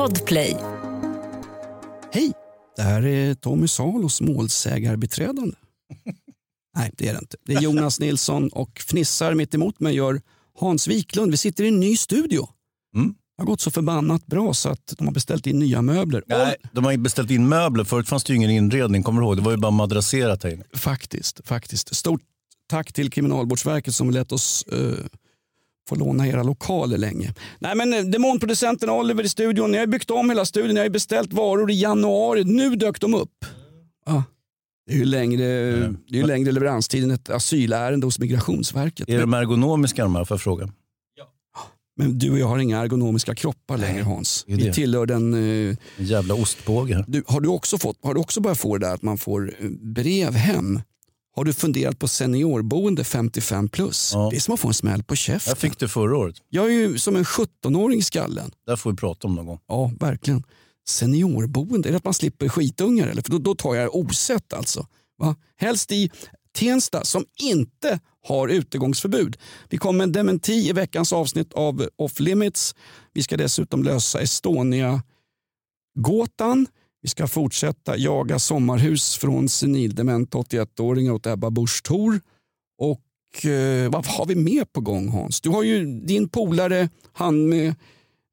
Podplay. Hej, det här är Tommy Salos målsägarbiträdande. Nej, det är det inte. Det är Jonas Nilsson och fnissar mitt emot mig gör Hans Wiklund. Vi sitter i en ny studio. Mm. Det har gått så förbannat bra så att de har beställt in nya möbler. Nej, de har beställt in möbler. Förut fanns det ju ingen inredning. Kommer du ihåg? Det var ju bara madrasserat här inne. Faktiskt, faktiskt. Stort tack till Kriminalvårdsverket som lät oss eh, få låna era lokaler länge. Nej men eh, demonproducenten Oliver i studion, ni har byggt om hela studion, ni har ju beställt varor i januari. Nu dök de upp. Ah. Det är ju längre, det är ju längre leveranstid än ett asylärende hos Migrationsverket. Är de ergonomiska de här, får jag fråga? Men du och jag har inga ergonomiska kroppar längre Hans. det Vi tillhör den... En jävla ostbåge. Du, har, du också fått, har du också börjat få det där att man får eh, brev hem? Har du funderat på seniorboende 55 plus? Ja. Det är som att få en smäll på käften. Jag fick det förra året. Jag är ju som en 17-åring i skallen. Där får vi prata om någon gång. Ja, verkligen. Seniorboende, är det att man slipper skitungar? Eller? För då, då tar jag det osett alltså. Va? Helst i Tensta som inte har utegångsförbud. Vi kommer med en dementi i veckans avsnitt av Off Limits. Vi ska dessutom lösa Estonia-gåtan. Vi ska fortsätta jaga sommarhus från senildement 81-åringar åt Ebba Busch Thor. Och eh, vad har vi mer på gång Hans? Du har ju din polare, han med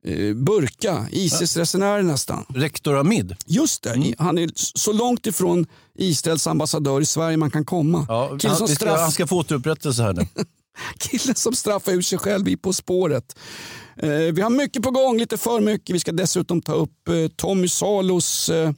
eh, burka, Isis-resenär nästan. Rektor Hamid. Just det, han är så långt ifrån Israels ambassadör i Sverige man kan komma. Ja, han, ska, han ska få återupprättelse här nu. killen som straffar ut sig själv i På spåret. Eh, vi har mycket på gång, lite för mycket. Vi ska dessutom ta upp eh, Tommy Salos eh,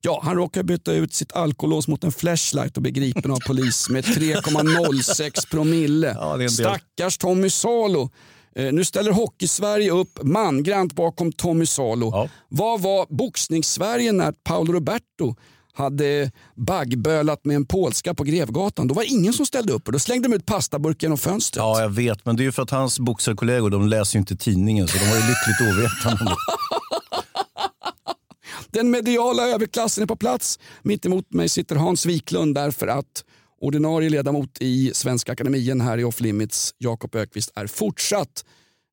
Ja, han råkar byta ut sitt alkolås mot en flashlight och bli gripen av polis med 3,06 promille. Ja. Stackars Tommy Salo. Eh, Nu ställer Hockey-Sverige upp mangrant bakom Tommy Salo. Ja. Vad var boxnings-Sverige när Paolo Roberto hade baggbölat med en polska på Grevgatan? Då var det ingen som ställde upp och då slängde de ut pastaburken genom fönstret. Ja, jag vet. Men det är ju för att hans boxarkollegor de läser ju inte tidningen så de var ju lyckligt ovetande. om det. Den mediala överklassen är på plats. Mitt emot mig sitter Hans Wiklund därför att ordinarie ledamot i Svenska Akademien här i Off Limits, Jakob Ökvist, är fortsatt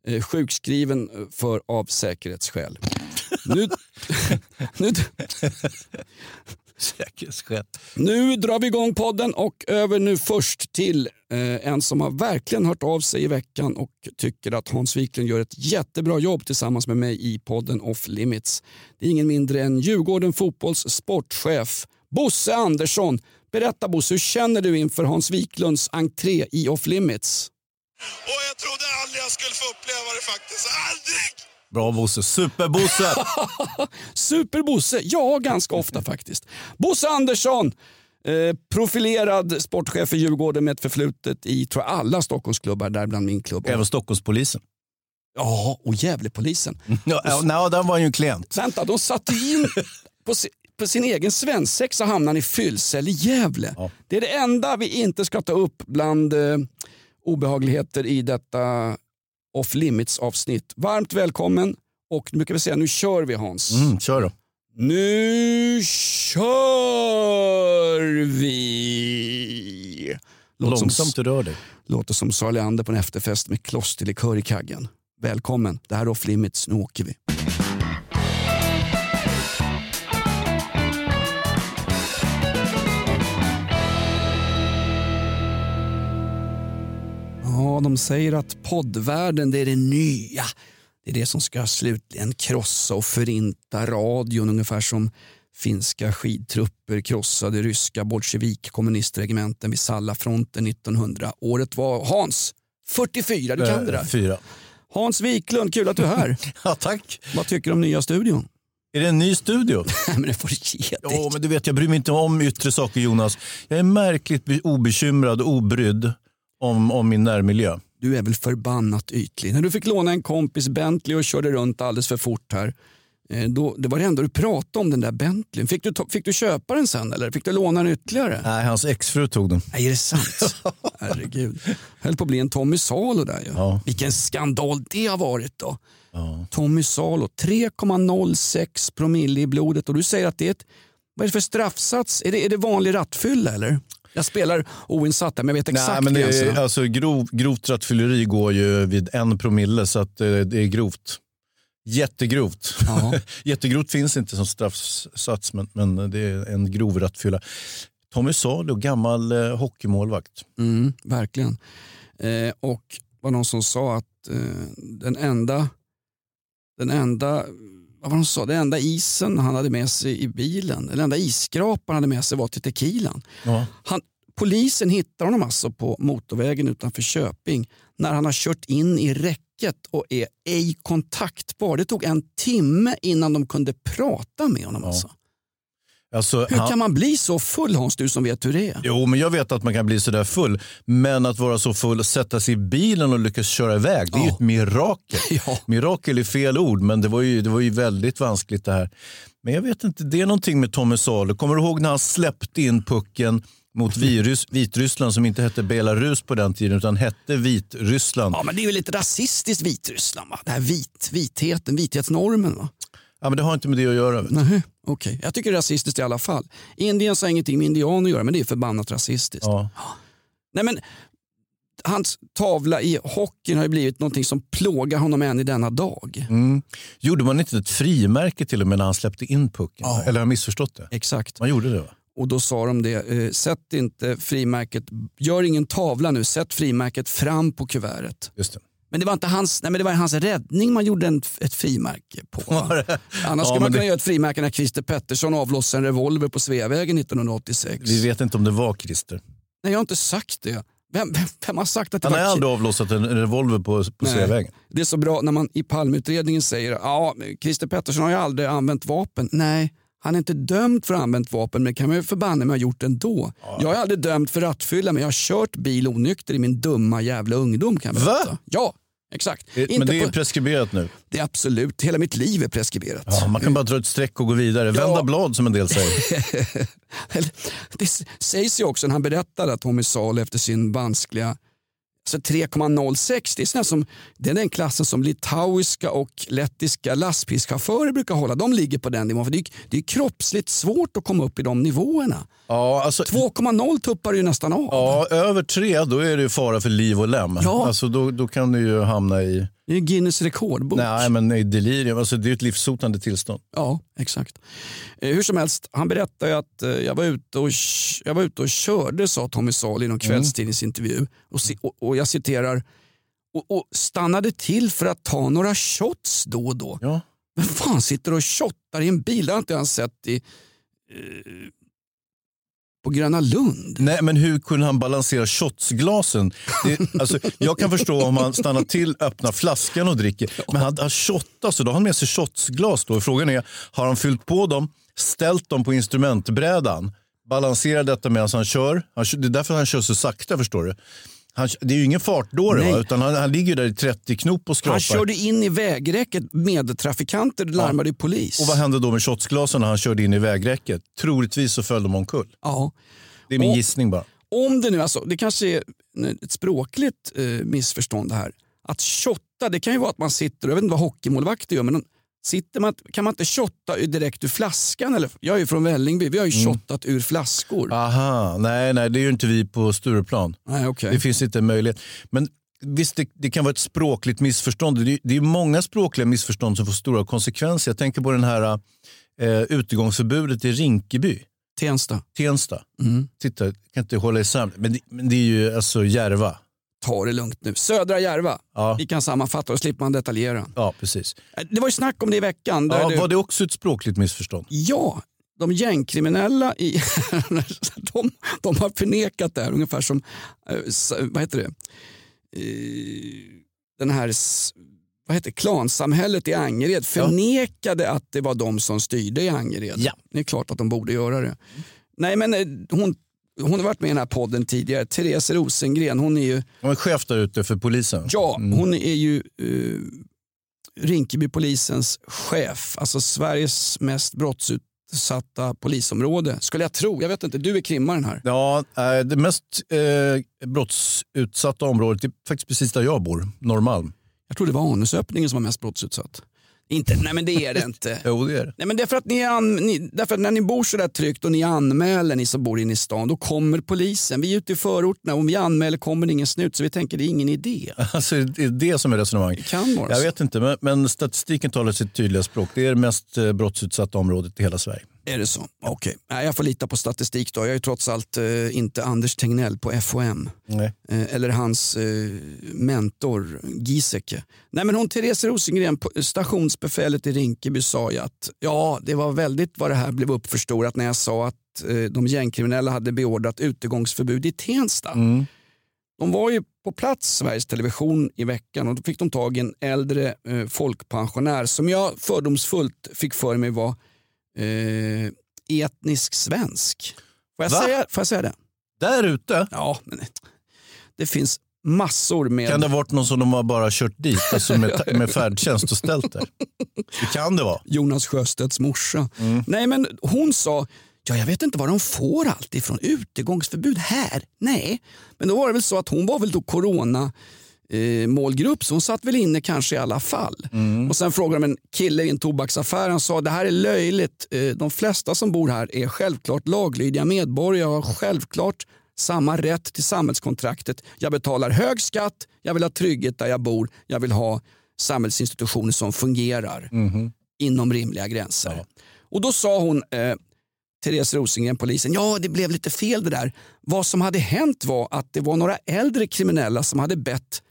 eh, sjukskriven för av säkerhetsskäl. Nu, nu, Säkerhetsskäl. nu drar vi igång podden och över nu först till eh, en som har verkligen hört av sig i veckan och tycker att Hans Wiklund gör ett jättebra jobb tillsammans med mig i podden Off Limits. Det är ingen mindre än Djurgården Fotbolls sportchef Bosse Andersson. Berätta Bosse, hur känner du inför Hans Wiklunds entré i Off Limits? Och jag trodde aldrig jag skulle få uppleva det faktiskt. Aldrig! Bra Bosse. Superbosse! Super-Bosse, ja ganska ofta faktiskt. Bosse Andersson, eh, profilerad sportchef för Djurgården med ett förflutet i tror jag, alla Stockholmsklubbar, däribland min klubb. Även Stockholmspolisen. Ja, och Gävlepolisen. Ja, ja, nej, där var ju en klient. Vänta, de satte in på, si, på sin egen svensexa hamnade han i Fyllsell i Gävle. Ja. Det är det enda vi inte ska ta upp bland eh, obehagligheter i detta off limits avsnitt. Varmt välkommen och nu kan vi säga nu kör vi Hans. Mm, kör då. Nu kör vi! Låter som, Långsamt du rör dig. låter som Sarli Ander på en efterfest med klosterlikör i kaggen. Välkommen, det här är off limits, nu åker vi. Ja, de säger att poddvärlden det är det nya. Det är det som ska slutligen krossa och förinta radion ungefär som finska skidtrupper krossade ryska bolsjevik-kommunistregementen vid Sallafronten 1900. Året var Hans, 44, du kan det Eh, där. Fyra. Hans Wiklund, kul att du är här. Ja, tack. Vad tycker du om nya studion? Är det en ny studio? Nej, men det får ge dig. Men du vet, jag bryr mig inte om yttre saker Jonas. Jag är märkligt be- obekymrad och obrydd om, om min närmiljö. Du är väl förbannat ytlig. När du fick låna en kompis Bentley och körde runt alldeles för fort här. eh, Då, det var det enda du pratade om den där Bentleyn. Fick du, fick du köpa den sen eller fick du låna den ytterligare? Nej, hans exfru tog den. Nej, är det sant? Herregud. Höll på att bli en Tommy Salo där ju. Ja. Vilken skandal det har varit då. Ja. Tommy Salo, 3,06 promille i blodet och du säger att det är ett, vad är det för straffsats? Är det, är det vanlig rattfylla eller? Jag spelar oinsatt men jag vet exakt Nej, men det är, alltså, grov, grovt rattfylleri går ju vid en promille så att, eh, det är grovt. Jättegrovt. Ja. Jättegrovt finns inte som straffsats, men, men det är en grov rattfylla. Tommy Salo, gammal eh, hockeymålvakt. Mm, verkligen. Eh, och var någon som sa att eh, den enda, den enda vad var de sa, den enda isen han hade med sig i bilen, den enda isskrapan han hade med sig var till tequilan. Ja. Han, polisen hittar honom alltså på motorvägen utanför Köping när han har kört in i räcket och är ej kontaktbar. Det tog en timme innan de kunde prata med honom. Ja. Alltså. Alltså, Hur han- kan man bli så full Hans, du som vet hur det är? Jo, men jag vet att man kan bli sådär full. Men att vara så full och sätta sig i bilen och lyckas köra iväg, det är Ja. ett mirakel. Ja. Mirakel är fel ord, men det var, ju, det var ju väldigt vanskligt det här. Men jag vet inte, det är någonting med Tommy Salo. Kommer du ihåg när han släppte in pucken mot virus, Vitryssland som inte hette Belarus på den tiden utan hette Vitryssland? Ja, men det är ju lite rasistiskt Vitryssland. Va? Det här vit, vitheten, vithetsnormen. Va? Ja, men det har inte med det att göra. Nej, okej. Jag tycker det är rasistiskt i alla fall. Indien har ingenting med indian att göra, men det är förbannat rasistiskt. Ja. Nej, men, hans tavla i hockeyn har ju blivit någonting som plågar honom än i denna dag. Mm. Gjorde man inte ett frimärke till och med när han släppte in pucken? Ja. Eller har jag missförstått det? Exakt. Man gjorde det va? Och då sa de det, eh, sätt inte frimärket, gör ingen tavla nu, sätt frimärket fram på kuvertet. Just det. Men det var inte hans, nej, men det var hans räddning man gjorde en, ett frimärke på. Annars Ja, skulle man kunna det- göra ett frimärke när Christer Pettersson avlossade en revolver på Sveavägen 1986. Vi vet inte om det var Christer. Nej, jag har inte sagt det. Vem, vem, vem har sagt att det Han har aldrig avlossat en revolver på, på Nej. Sveavägen. Det är så bra när man i Palmeutredningen säger ja, Christer Pettersson har ju aldrig använt vapen. Nej, han är inte dömd för att ha använt vapen men det kan man ju förbanne mig ha gjort ändå. Jag är aldrig dömd för rattfylla men jag har kört bil onykter i min dumma jävla ungdom kan jag Va? Ja, exakt. Det- Inte Men det är på, preskriberat nu. det är absolut, hela mitt liv är preskriberat. Ja, man kan bara dra ett streck och gå vidare. Vända blad som en del säger. Det sägs ju också när han berättade att Tommy Salo efter sin vanskliga alltså 3,06, det är, som, det är den klassen som litauiska och lettiska lastbilschaufförer brukar hålla. De ligger på den nivån. För det, är, det är kroppsligt svårt att komma upp i de nivåerna. Ja, alltså, 2,0 tuppar du ju nästan av. ja, över tre då är det ju fara för liv och lem. Ja. Alltså, då, då kan du ju hamna i, Det är Guinness rekordbok. nej, men i delirium. Alltså, det är ett livshotande tillstånd. Ja, exakt. Eh, hur som helst, han berättade ju att eh, jag, var ute och, jag var ute och körde, sa Tommy Salo i någon kvällstidningsintervju. Och, ci- och, och jag citerar, och, och stannade till för att ta några shots då och då. Ja. Men fan sitter och shottar i en bil? Det har inte jag sett i, eh, på Gröna Lund. Nej, men hur kunde han balansera shotsglasen? Det, alltså, jag kan förstå om han stannar till, öppnar flaskan och dricker. Men han, han shottar, så då har han med sig shotsglas. Då. Frågan är, har han fyllt på dem, ställt dem på instrumentbrädan, balanserar detta medan han kör? Han, kör- det är därför han kör så sakta, förstår du. Han, det är ju ingen fartdåre, va? utan han, han ligger där i 30 knop och skrapar. Han körde in i vägräcket, medtrafikanter larmade ju polis. Och vad hände då med shotsglasen när han körde in i vägräcket? Troligtvis så föll de omkull. ja. Det är min Och- gissning bara. Om det nu, alltså, det kanske är ett språkligt eh, missförstånd här. Att shotta, det kan ju vara att man sitter, jag vet inte vad hockeymålvakter gör, men sitter man, kan man inte shotta direkt ur flaskan? Eller? Jag är ju från Vällingby, vi har ju Mm. shottat ur flaskor. Aha, nej, nej, det är ju inte vi på Stureplan. Nej, okej. Det finns inte möjlighet. Men visst, det, det kan vara ett språkligt missförstånd. Det, det är många språkliga missförstånd som får stora konsekvenser. Jag tänker på den här eh, utegångsförbudet i Rinkeby, Tensta. Tensta. Mm. Titta, jag kan inte hålla isär. Men det, men det är ju alltså Järva. Ta det lugnt nu. Södra Järva. Ja, Vi kan sammanfatta och slipper man detaljera. ja precis. Eh, Det var ju snack om det i veckan. Ja, det, var det också ett språkligt missförstånd? Ja, de gängkriminella i, de, de har förnekat det här ungefär som, eh, vad heter det, Eh, den här vad heter klansamhället i Angered förnekade att det var de som styrde i Angered. Ja. Det är klart att de borde göra det. Nej men hon, hon har varit med i den här podden tidigare, Therese Rosengren, hon är ju, De är chef där ute för polisen. ja, Mm. hon är ju uh, Rinkebypolisens chef, alltså Sveriges mest brottsutsatta polisområde. Skulle jag tro, jag vet inte, du är krimmaren här. Ja, eh, det mest eh, brottsutsatta området är faktiskt precis där jag bor, Norrmalm. Jag tror det var anusöppningen som var mest brottsutsatt. Inte, nej men det är det inte. Jo, det är det. Nej, men det är för att ni, an, ni, därför att när ni bor så där tryggt och ni anmäler ni som bor inne i stan, då kommer polisen. Vi är ute i förorterna, om vi anmäler kommer det ingen snut så vi tänker det är ingen idé. Alltså, det är det som är resonemanget. kan vara Jag vet inte, men, men statistiken talar sitt tydliga språk. Det är det mest eh, brottsutsatta området i hela Sverige. Är det så? Okej. Nej, Jag får lita på statistik då. Jag är trots allt eh, inte Anders Tegnell på FOM. Nej. Eh, eller hans eh, mentor Giesecke. Nej men hon Therese Rosengren, på- stationsbefälet i Rinkeby sa ju att ja, det var väldigt vad det här blev uppförstorat när jag sa att de gängkriminella hade beordrat utegångsförbud i Tensta. Mm. De var ju på plats Sveriges Television i veckan och då fick de tag i en äldre folkpensionär som jag fördomsfullt fick för mig var eh, etnisk svensk. Får jag, Va? säga, får jag säga det? Där ute Ja, men det finns massor med... kan det ha varit någon som de har bara kört dit, alltså med, med färdtjänst och ställt där. Det kan det vara. Jonas Sjöstedts morsa. Nej men hon sa, ja jag vet inte var de får allt ifrån. Utegångsförbud här? Nej. Men då var det väl så att hon var väl då corona eh, målgrupp så hon satt väl inne kanske i alla fall. Och sen frågade de en kille i en tobaksaffär, han sa det här är löjligt. Eh, de flesta som bor här är självklart laglydiga medborgare och har självklart samma rätt till samhällskontraktet. Jag betalar hög skatt, jag vill ha trygghet där jag bor, jag vill ha samhällsinstitutioner som fungerar inom rimliga gränser. Och då sa hon, eh, Therese Rosengren, polisen, ja det blev lite fel det där. Vad som hade hänt var att det var några äldre kriminella som hade bett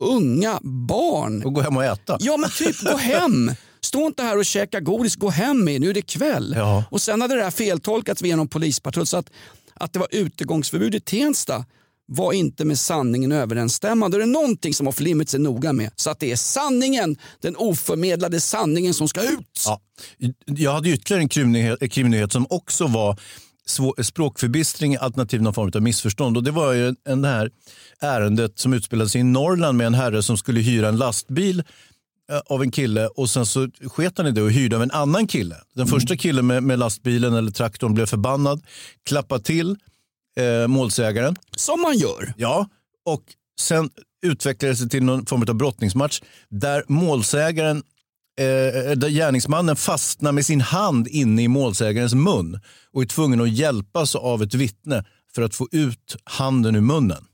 unga barn, Och gå hem och äta. ja men typ gå hem. Stå inte här och käka godis, gå hem med nu är det kväll. Ja. Och sen hade det här feltolkats via någon polispatrull så att, att det var utegångsförbud i Tensta var inte med sanningen överensstämmande. Och det är någonting som Off Limits är noga med. Så att det är sanningen, den oförmedlade sanningen som ska ut. Ja. Jag hade ytterligare en krimnyhet som också var svår, språkförbistring alternativt någon form av missförstånd. Och det var ju en, det här ärendet som utspelade sig i Norrland med en herre som skulle hyra en lastbil eh, av en kille och sen så sket han i det och hyrde av en annan kille. Den första killen med, med lastbilen eller traktorn blev förbannad, klappade till eh, målsägaren Som man gör. Ja, och sen utvecklade det sig till någon form av brottningsmatch där målsägaren, eh, där gärningsmannen fastnar med sin hand inne i målsägarens mun och är tvungen att hjälpas av ett vittne för att få ut handen ur munnen.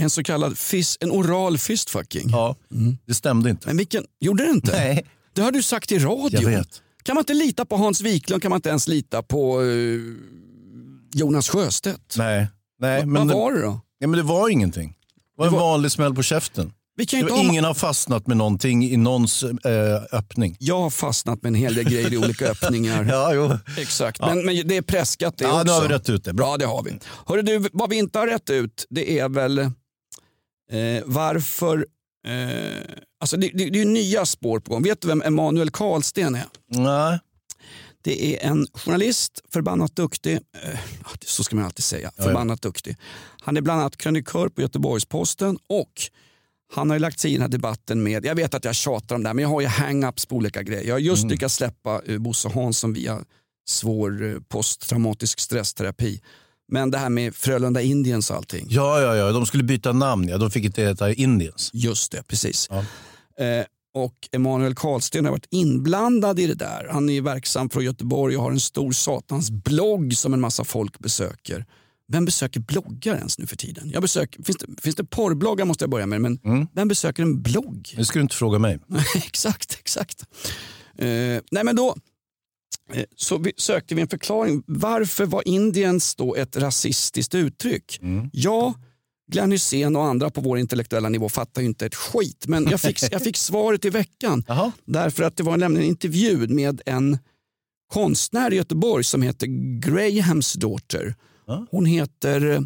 En så kallad fist, en oral fistfucking. Ja, det stämde inte. Men vilken, gjorde det inte? Nej. Det har du sagt i radio. Kan man inte lita på Hans Wiklund kan man inte ens lita på eh, Jonas Sjöstedt. Nej, nej Vad men, det, var det då? nej, men det var ingenting. Det var en Det var- vanlig smäll på käften. Ingen har fastnat med någonting i någons eh, öppning. Jag har fastnat med en hel del grejer i olika öppningar. Ja, jo. Exakt, men, men det är preskat det Ja, också. nu har vi rätt ut det. Bra. Ja, det har vi. Hörru du, vad vi inte har rätt ut det är väl eh, varför... Eh, alltså det, det, det är nya spår på gång. Vet du vem Emanuel Karlsten är? Nej. Det är en journalist, förbannat duktig. Eh, så ska man alltid säga. ja. Förbannat duktig. Han är bland annat krönikör på Göteborgs-Posten och han har ju lagt sig i den här debatten med, jag vet att jag tjatar om det här, men jag har ju hang-ups på olika grejer. Jag har just lyckats släppa uh, Bosse Hansson via svår uh, posttraumatisk stressterapi. Men det här med Frölunda Indians och allting. Ja, ja, ja, de skulle byta namn. Ja. De fick inte heta Indians. Just det, precis. Ja. Eh, och Emanuel Karlsten har varit inblandad i det där. Han är verksam från Göteborg och har en stor satans blogg som en massa folk besöker. Vem besöker bloggar ens nu för tiden? Jag besöker, finns, det, finns det porrbloggar måste jag börja med, men vem besöker en blogg? Det skulle du inte fråga mig. exakt, exakt. Eh, nej men då eh, så vi, sökte vi en förklaring. Varför var Indiens då ett rasistiskt uttryck? Ja, Glenn Hysén och andra på vår intellektuella nivå fattar ju inte ett skit. Men jag fick, jag fick svaret i veckan. Därför att det var nämligen en intervju med en konstnär i Göteborg som heter Grahams daughter. Hon heter eh,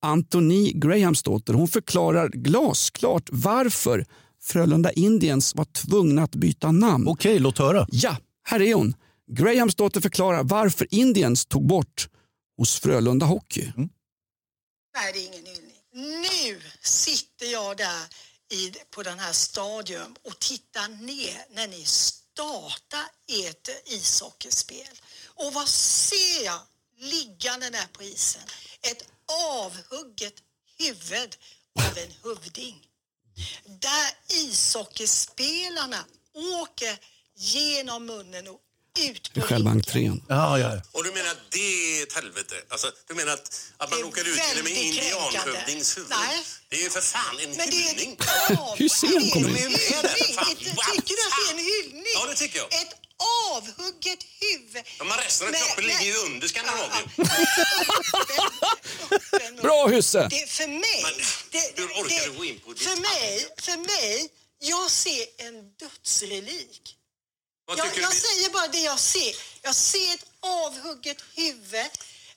Anthony Grahams daughter. Hon förklarar glasklart varför Frölunda Indians var tvungna att byta namn. Okej, låt höra. Ja, här är hon. Grahams dotter förklarar varför Indians tog bort hos Frölunda Hockey. Nej, det är ingen hyllning. Nu sitter jag där i, på den här stadion och tittar ner när ni startar ert ishockeyspel. Och vad ser jag liggande där på isen? Ett avhugget huvud av en hövding. Där ishockeyspelarna åker genom munnen och ut på Själva entrén. Ja, ja. Och du menar att det är ett helvete? Alltså, du menar att, att man Det åker ut till indianhövdings kränkande. huvud? Nej. Det är ju för fan en Men det hyllning. det är kommer vad Tycker du att det är en hyllning? Ja, det tycker jag. Ett avhugget huvud. Ja, men resten av kroppen ligger ju under Skandinavien. Bra Hysse! Det, för mig... Men, det, hur orkar det, du gå in på För mig, för mig, jag ser en dödsrelik. Vad Jag, jag du? säger bara det jag ser. Jag ser ett avhugget huvud.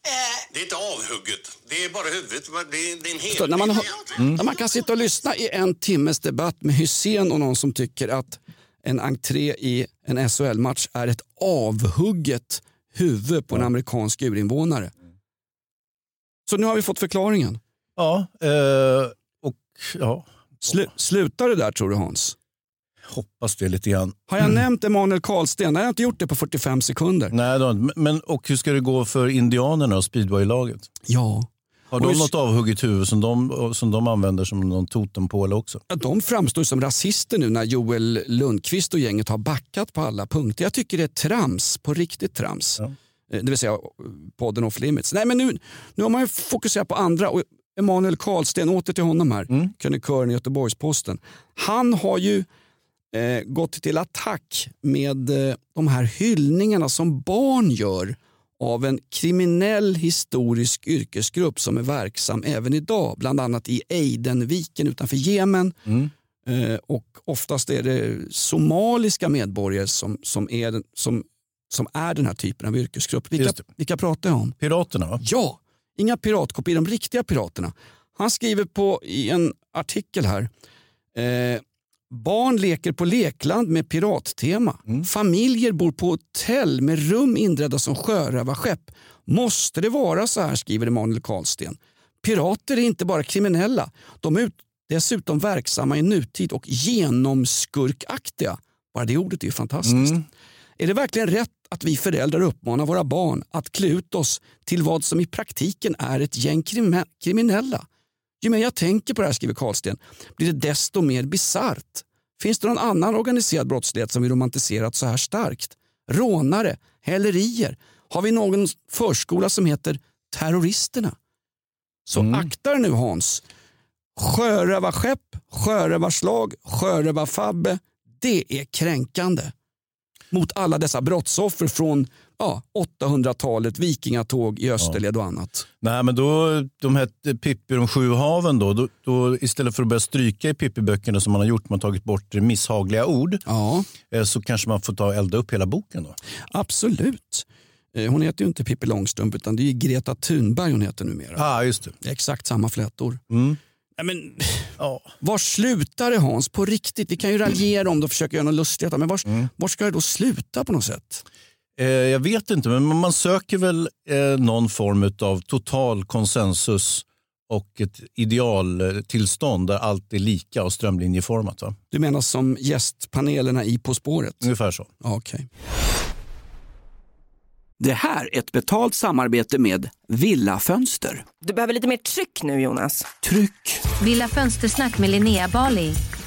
Eh, Det är inte avhugget. Det är bara huvudet. Det är, det är en hel när, man egentligen. när man kan sitta och lyssna i en timmes debatt med Hysén och någon som tycker att en entré i en SHL-match är ett avhugget huvud på en amerikansk urinvånare. Så nu har vi fått förklaringen. ja eh, och ja, Slu, slutar det där tror du Hans? Hoppas det lite grann. Har jag nämnt Emanuel Karlsten? Nej, jag har inte gjort det på 45 sekunder. Nej, då, men- och hur ska det gå för indianerna och speedwaylaget? Ja, Har de något avhugget huvud som de, som de använder som någon totempåle också? Ja, de framstår som rasister nu när Joel Lundqvist och gänget har backat på alla punkter. Jag tycker det är trams, på riktigt trams. Ja. Eh, Det vill säga podden off limits. Nej, men nu, nu har man ju fokuserat på andra. Och Emanuel Karlsten, åter till honom här, mm. krönikören i Göteborgs-Posten. Han har ju eh, gått till attack med eh, de här hyllningarna som barn gör av en kriminell historisk yrkesgrupp som är verksam även idag. Bland annat i Adenviken utanför Jemen. Eh, och oftast är det somaliska medborgare som, som, är, den- som, som är den här typen av yrkesgrupp. Vilka, vilka pratar jag om? Piraterna va? Ja, inga piratkopior, de riktiga piraterna. Han skriver på i en artikel här. Eh, barn leker på lekland med pirattema. Familjer bor på hotell med rum inredda som sjörövarskepp. Måste det vara så här, skriver Emanuel Karlsten. Pirater är inte bara kriminella, de är ut- dessutom verksamma i nutid och genomskurkaktiga. Bara det ordet är fantastiskt. Är det verkligen rätt att vi föräldrar uppmanar våra barn att klä ut oss till vad som i praktiken är ett gäng krimi- kriminella? Ju mer jag tänker på det här, skriver Karlsten, blir det desto mer bisarrt. Finns det någon annan organiserad brottslighet som vi romantiserat så här starkt? Rånare, hälerier. Har vi någon förskola som heter Terroristerna? Så akta dig nu Hans. Sjörövarskepp, sjörövarslag, sjörövarfabbe. Det är kränkande mot alla dessa brottsoffer från ja, 800-talet, vikingatåg i österled och annat. Nej, men då, de här Pippi de sju haven då, då, då istället för att börja stryka i Pippi-böckerna som man har gjort, man har tagit bort misshagliga ord, Ja, eh, så kanske man får ta och elda upp hela boken då. absolut. Eh, Hon heter ju inte Pippi Långstrump utan det är Greta Thunberg hon heter numera. Ja, ah, just det. Exakt samma flätor. Mm. Nej, men, Ja. var slutar det Hans? På riktigt? Vi kan ju raljera om det och försöka göra något lustigt. Men var, var ska det då sluta på något sätt? Eh, jag vet inte, men man söker väl eh, någon form av total konsensus och ett idealtillstånd där allt är lika och strömlinjeformat. Va? Du menar som gästpanelerna i På spåret? Ungefär så. Okej. Det här är ett betalt samarbete med Villa Fönster. Du behöver lite mer tryck nu Jonas. Tryck! Villa Fönstersnack med Linnea Bali.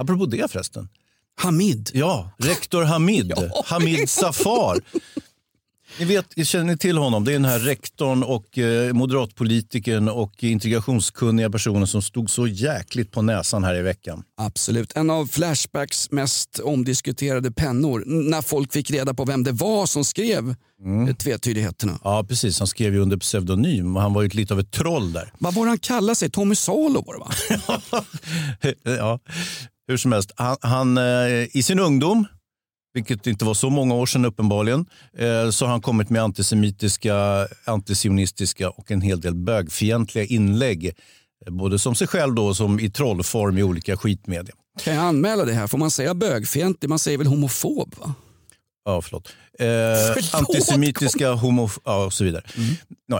Apropå det förresten. Hamid. Ja, rektor Hamid. Hamid Safar. Ni vet, känner ni till honom? Det är den här rektorn och eh, moderatpolitikern och integrationskunniga personen som stod så jäkligt på näsan här i veckan. Absolut. En av Flashbacks mest omdiskuterade pennor. När folk fick reda på vem det var som skrev mm. tvetydigheterna. Ja, precis. Han skrev ju under pseudonym och han var ju lite av ett troll där. Vad var han kallade sig? Tommy Salo var det va? ja, hur som helst, han, han eh, i sin ungdom, vilket inte var så många år sedan uppenbarligen, eh, så har han kommit med antisemitiska, antisionistiska och en hel del bögfientliga inlägg. eh, Både som sig själv då, och som i trollform i olika skitmedia. Kan jag anmäla det här? Får man säga bögfientlig? Man säger väl homofob? va? Ja, förlåt. Eh, Förlåt, antisemitiska, homo ja, och så vidare. Eh,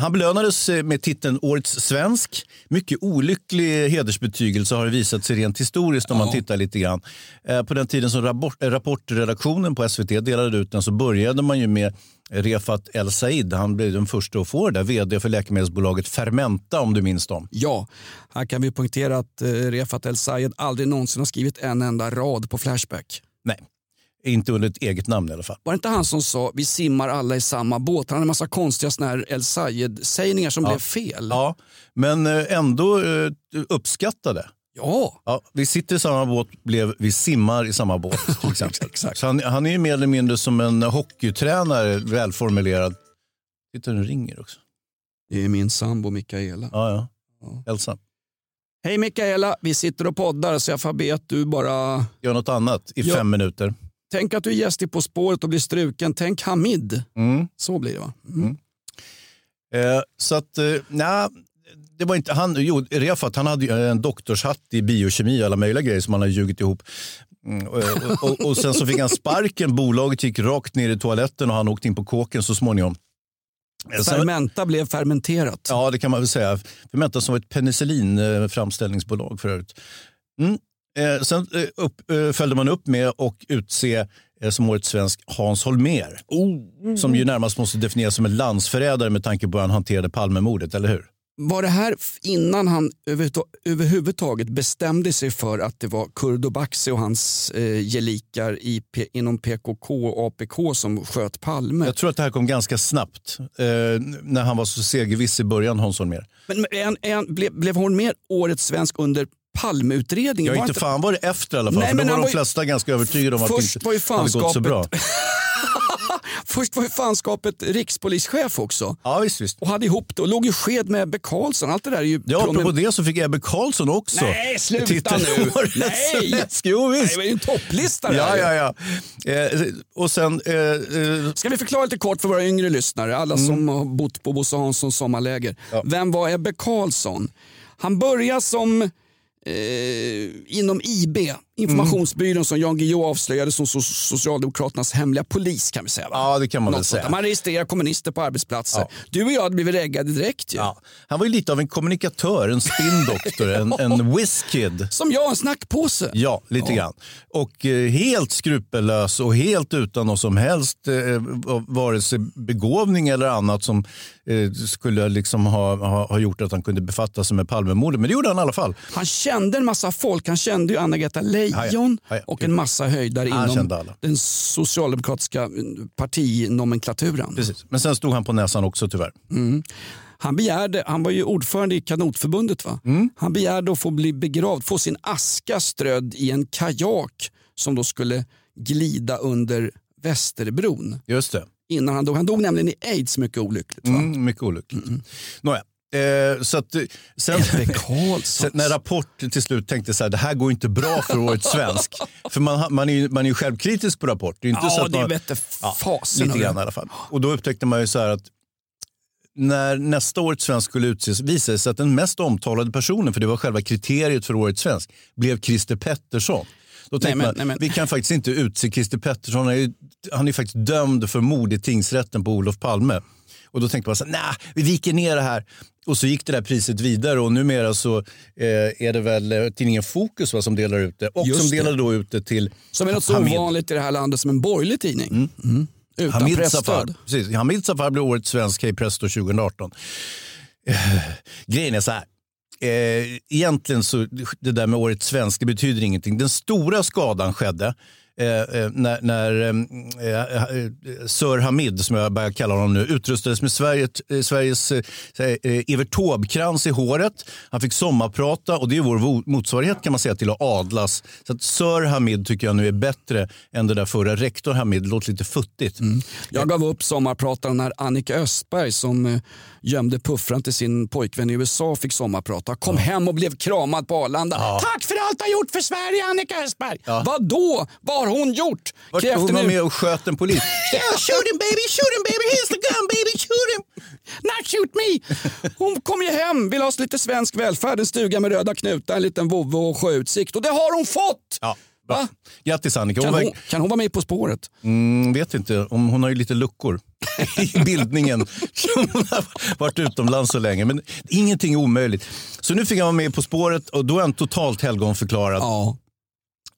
han belönades eh, med titeln Årets svensk. Mycket olycklig hedersbetygelse har det visat sig rent historiskt om man tittar lite grann. Eh, på den tiden som rapport, eh, rapportredaktionen på SVT delade ut den så började man ju med Refat El Said. Han blev den första att få det där. Vd för läkemedelsbolaget Fermenta om du minns dem. Ja, här kan vi poängtera att eh, Refat El Sayed aldrig någonsin har skrivit en enda rad på Flashback. Nej, inte under ett eget namn i alla fall. Var det inte han som sa vi simmar alla i samma båt? Han hade en massa konstiga såna här El Sayed-sägningar som blev fel. Ja, men eh, ändå eh, uppskattade. Ja. Ja, vi sitter i samma båt, blev, vi simmar i samma båt. Exakt. Så han, han är ju mer eller mindre som en hockeytränare, välformulerad. Titta, nu ringer också. Det är min sambo Mikaela. Ja, ja. Elsa, Hej Mikaela, vi sitter och poddar så jag får be att du bara... gör något annat i Ja. fem minuter. Tänk att du är gäst i På spåret och blir struken. Tänk Hamid. Mm. Så blir det va? Mm. Eh, så att, eh, nej, det var inte han. Jo, Refat han hade en doktorshatt i biokemi och alla möjliga grejer som han hade ljugit ihop. Mm, och, och, och, och sen så fick han sparken. Bolaget gick rakt ner i toaletten och han åkte in på kåken så småningom. Eh, Fermenta blev fermenterat. Ja, det kan man väl säga. Fermenta som var ett penicillinframställningsbolag för övrigt. Mm. Eh, sen eh, upp, eh, följde man upp med att utse eh, som årets svensk Hans Holmér. Som ju närmast måste definieras som en landsförrädare med tanke på hur han hanterade Palmemordet, eller hur? Var det här innan han överhuvud- överhuvudtaget bestämde sig för att det var Kurdo Baxi och hans eh, gelikar i, inom PKK och APK som sköt Palme? Jag tror att det här kom ganska snabbt eh, när han var så segerviss i början, Hans Holmér. Men men en, en, blev, blev hon mer årets svensk under Palmeutredningen? Ja, Var inte fan var det efter i alla fall, Nej, för då men var han de var ju- flesta ganska övertygade om att det Först inte var ju hade gått så bra. Först var ju fanskapet rikspolischef också. Ja, visst, visst. Och hade ihop det och låg ju sked med Ebbe Carlsson. Allt det där är ju... Ja, promen- det så fick Ebbe Carlsson också. Nej, sluta Titta nu. Nej. Jo, Nej, visst. det var ju en topplista Ja, här. ja, ja. Eh, och sen... Eh, eh, Ska vi förklara lite kort för våra yngre lyssnare, alla som har bott på Bosse Hanssons sommarläger. Vem var Ebbe Carlsson? Han började som eh, inom IB, informationsbyrån som Jan Guillou avslöjade som so Socialdemokraternas hemliga polis kan vi säga. Va? ja, det kan man väl Något sånt där. säga. Man registrerar kommunister på arbetsplatser. Ja. Du och jag hade blivit reggade direkt ju. Ja. Han var ju lite av en kommunikatör, en spindoktor, en, en whiskid. Som jag, en snackpåse. Ja, lite grann. Och eh, helt skrupellös och helt utan någon som helst eh, vare sig begåvning eller annat som eh, skulle liksom ha, ha, ha gjort att han kunde befatta sig med Palmemordet. Men det gjorde han i alla fall. Han kände en massa folk. Han kände ju Anna-Greta Leijon Ja. och en massa höjdare inom den socialdemokratiska mm, partinomenklaturen. Precis. Men sen stod han på näsan också tyvärr. Han, begärde, han var ju ordförande i kanotförbundet. Va? Mm. Han begärde att få bli begravd, få sin aska strödd i en kajak som då skulle glida under Västerbron Just det. innan han dog. Han dog nämligen i aids mycket olyckligt. Va? Mm, mycket olyckligt. Nåja. Eh, så att, eh, sen, sen när Rapport till slut tänkte så här, det här går inte bra för årets svensk. för man, man, är man är ju självkritisk på Rapport. Det är inte Ja, så att det man, vette fasen lite av grann i alla fall. Och då upptäckte man ju så här att när nästa årets svensk skulle utses visade det sig att den mest omtalade personen, för det var själva kriteriet för årets svensk, blev Christer Pettersson. Då tänkte men- man, nej, men- vi kan faktiskt inte utse Christer Pettersson. Han är, ju- han är faktiskt dömd för mord i tingsrätten på Olof Palme. Och då tänkte man så nej, vi viker ner det här. Och så gick det där priset vidare och numera så eh, är det väl eh, tidningen Fokus va, som delar ut det. Och Just som det. delade då ut det till Som är något så ovanligt i det här landet som en borgerlig tidning. Mm. Utan Hamid Safar. pressstöd. Precis. Hamid Safar blev årets svensk Hej Presto 2018. Eh, grejen är så här. Eh, egentligen så det där med årets svensk det betyder ingenting. Den stora skadan skedde Eh, eh, när, när eh, eh, Sir Hamid, som jag börjar kalla honom nu, utrustades med Sverige, eh, Sveriges eh, Evert Taube-krans i håret. Han fick sommarprata och det är vår motsvarighet kan man säga till att adlas. Så att Sir Hamid tycker jag nu är bättre än det där förra rektor Hamid. Låter lite futtigt. Mm. Jag gav upp sommarprataren när Annika Östberg som eh, gömde puffran till sin pojkvän i USA fick sommarprata. Kom hem och blev kramad på Arlanda. Tack för allt du har gjort för Sverige Annika Östberg. Ja. Vad då? Vad har hon gjort? Vart Kräften hon var med och sköt en polis. yeah, shoot him baby, shoot him baby, here's the gun baby, shoot him. Not shoot me! Hon kom ju hem, vill ha lite svensk välfärd, en stuga med röda knutar, en liten vovve och sjöutsikt. Och det har hon fått! Va? Grattis Annika. Kan Hon kan hon vara med På spåret? mm, vet inte, om hon har ju lite luckor i bildningen. Hon har varit utomlands så länge. Men ingenting är omöjligt. Så nu fick han vara med På spåret och då är han totalt helgonförklarad. Ja.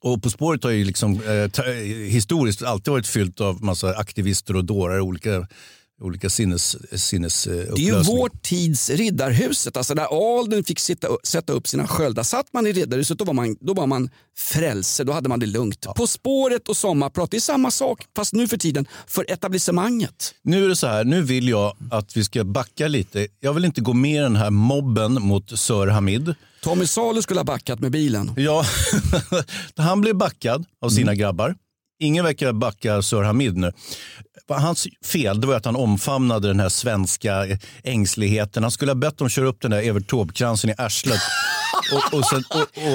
Och På spåret har ju liksom, eh, historiskt alltid varit fyllt av massa aktivister och dårar, olika, olika sinnes, sinnes eh, Det är ju vår tids Riddarhuset. Alltså där adeln fick sitta, sätta upp sina sköldar. Satt man i Riddarhuset då var man, då var man frälse, då hade man det lugnt. På spåret och sommarprat, det är samma sak fast nu för tiden för etablissemanget. Nu är det så här, nu vill jag att vi ska backa lite. Jag vill inte gå med i den här mobben mot Sir Hamid. Tommy Salo skulle ha backat med bilen. Ja, han blev backad av sina grabbar. Ingen verkar backa Sir Hamid nu. Hans fel det var att han omfamnade den här svenska ängsligheten. Han skulle ha bett dem köra upp den där Evert Taube-kransen i arslet och, och, sen,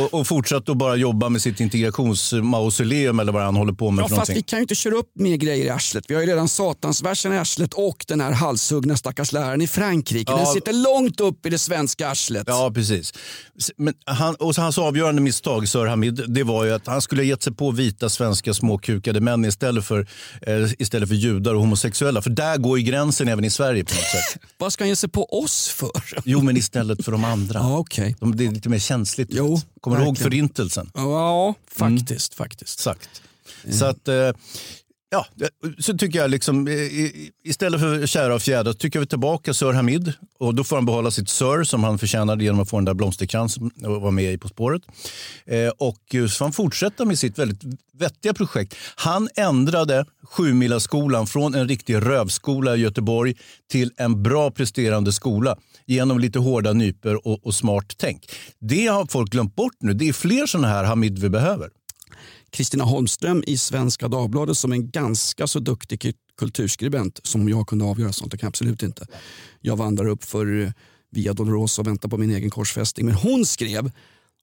och, och, fortsatt att bara jobba med sitt integrationsmausoleum eller vad han håller på med Ja, för fast någonting. vi kan ju inte köra upp mer grejer i arslet. Vi har ju redan satansversen i arslet och den här halshuggna stackars läraren i Frankrike. Ja. Den sitter långt upp i det svenska arslet. Ja, precis. Men han, och hans avgörande misstag, Sir Hamid, det var ju att han skulle ha gett sig på vita svenska småkukade män istället för, eh, istället för judar och homosexuella. För där går ju gränsen även i Sverige på något sätt. Vad ska han ge sig på oss för? Jo, men istället för de andra. Ja, okej. De, det är lite mer känsligt. Jo, Kommer du ihåg förintelsen? Ja, faktiskt. faktiskt. Exakt. Så att... Eh, Ja, så tycker jag liksom, istället för kära och fjädrar tycker vi tillbaka Sir Hamid. Och då får han behålla sitt Sir som han förtjänade genom att få den där blomsterkransen och vara med i På spåret. Eh, och så får han fortsätta med sitt väldigt vettiga projekt. Han ändrade Sjumilaskolan från en riktig rövskola i Göteborg till en bra presterande skola genom lite hårda nyper och, och smart tänk. Det har folk glömt bort nu. Det är fler sådana här Hamid vi behöver. Kristina Holmström i Svenska Dagbladet som en ganska så duktig kulturskribent som jag kunde avgöra sånt, det kan jag absolut inte. Jag vandrar upp för eh, Via Dolorosa och väntar på min egen korsfästning. Men hon skrev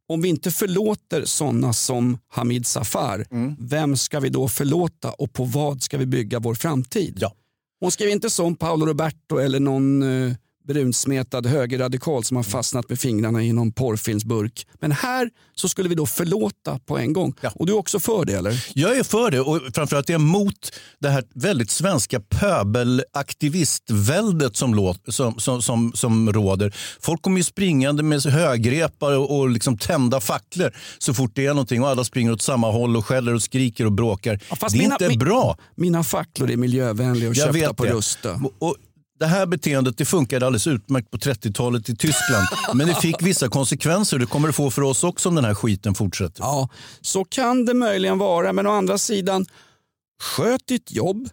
om vi inte förlåter sådana som Hamid Safar, vem ska vi då förlåta och på vad ska vi bygga vår framtid? Ja. Hon skrev inte som Paolo Roberto eller någon eh, brunsmetad högerradikal som har fastnat med fingrarna i någon porrfilmsburk. Men här så skulle vi då förlåta på en gång. Ja. Och du är också för det eller? Jag är för det och framförallt är jag emot det här väldigt svenska pöbelaktivistväldet som, låt, som, som, som, som råder. Folk kommer ju springande med högrepar och, och liksom tända facklor så fort det är någonting och alla springer åt samma håll och skäller och skriker och bråkar. Ja, det är mina- inte bra. Mina facklor är miljövänliga och Jag köpta på. Rusta. Och, och det här beteendet det funkade alldeles utmärkt på 30-talet i Tyskland. Men det fick vissa konsekvenser. Det kommer det få för oss också om den här skiten fortsätter. Ja, så kan det möjligen vara. Men å andra sidan, sköt ditt jobb,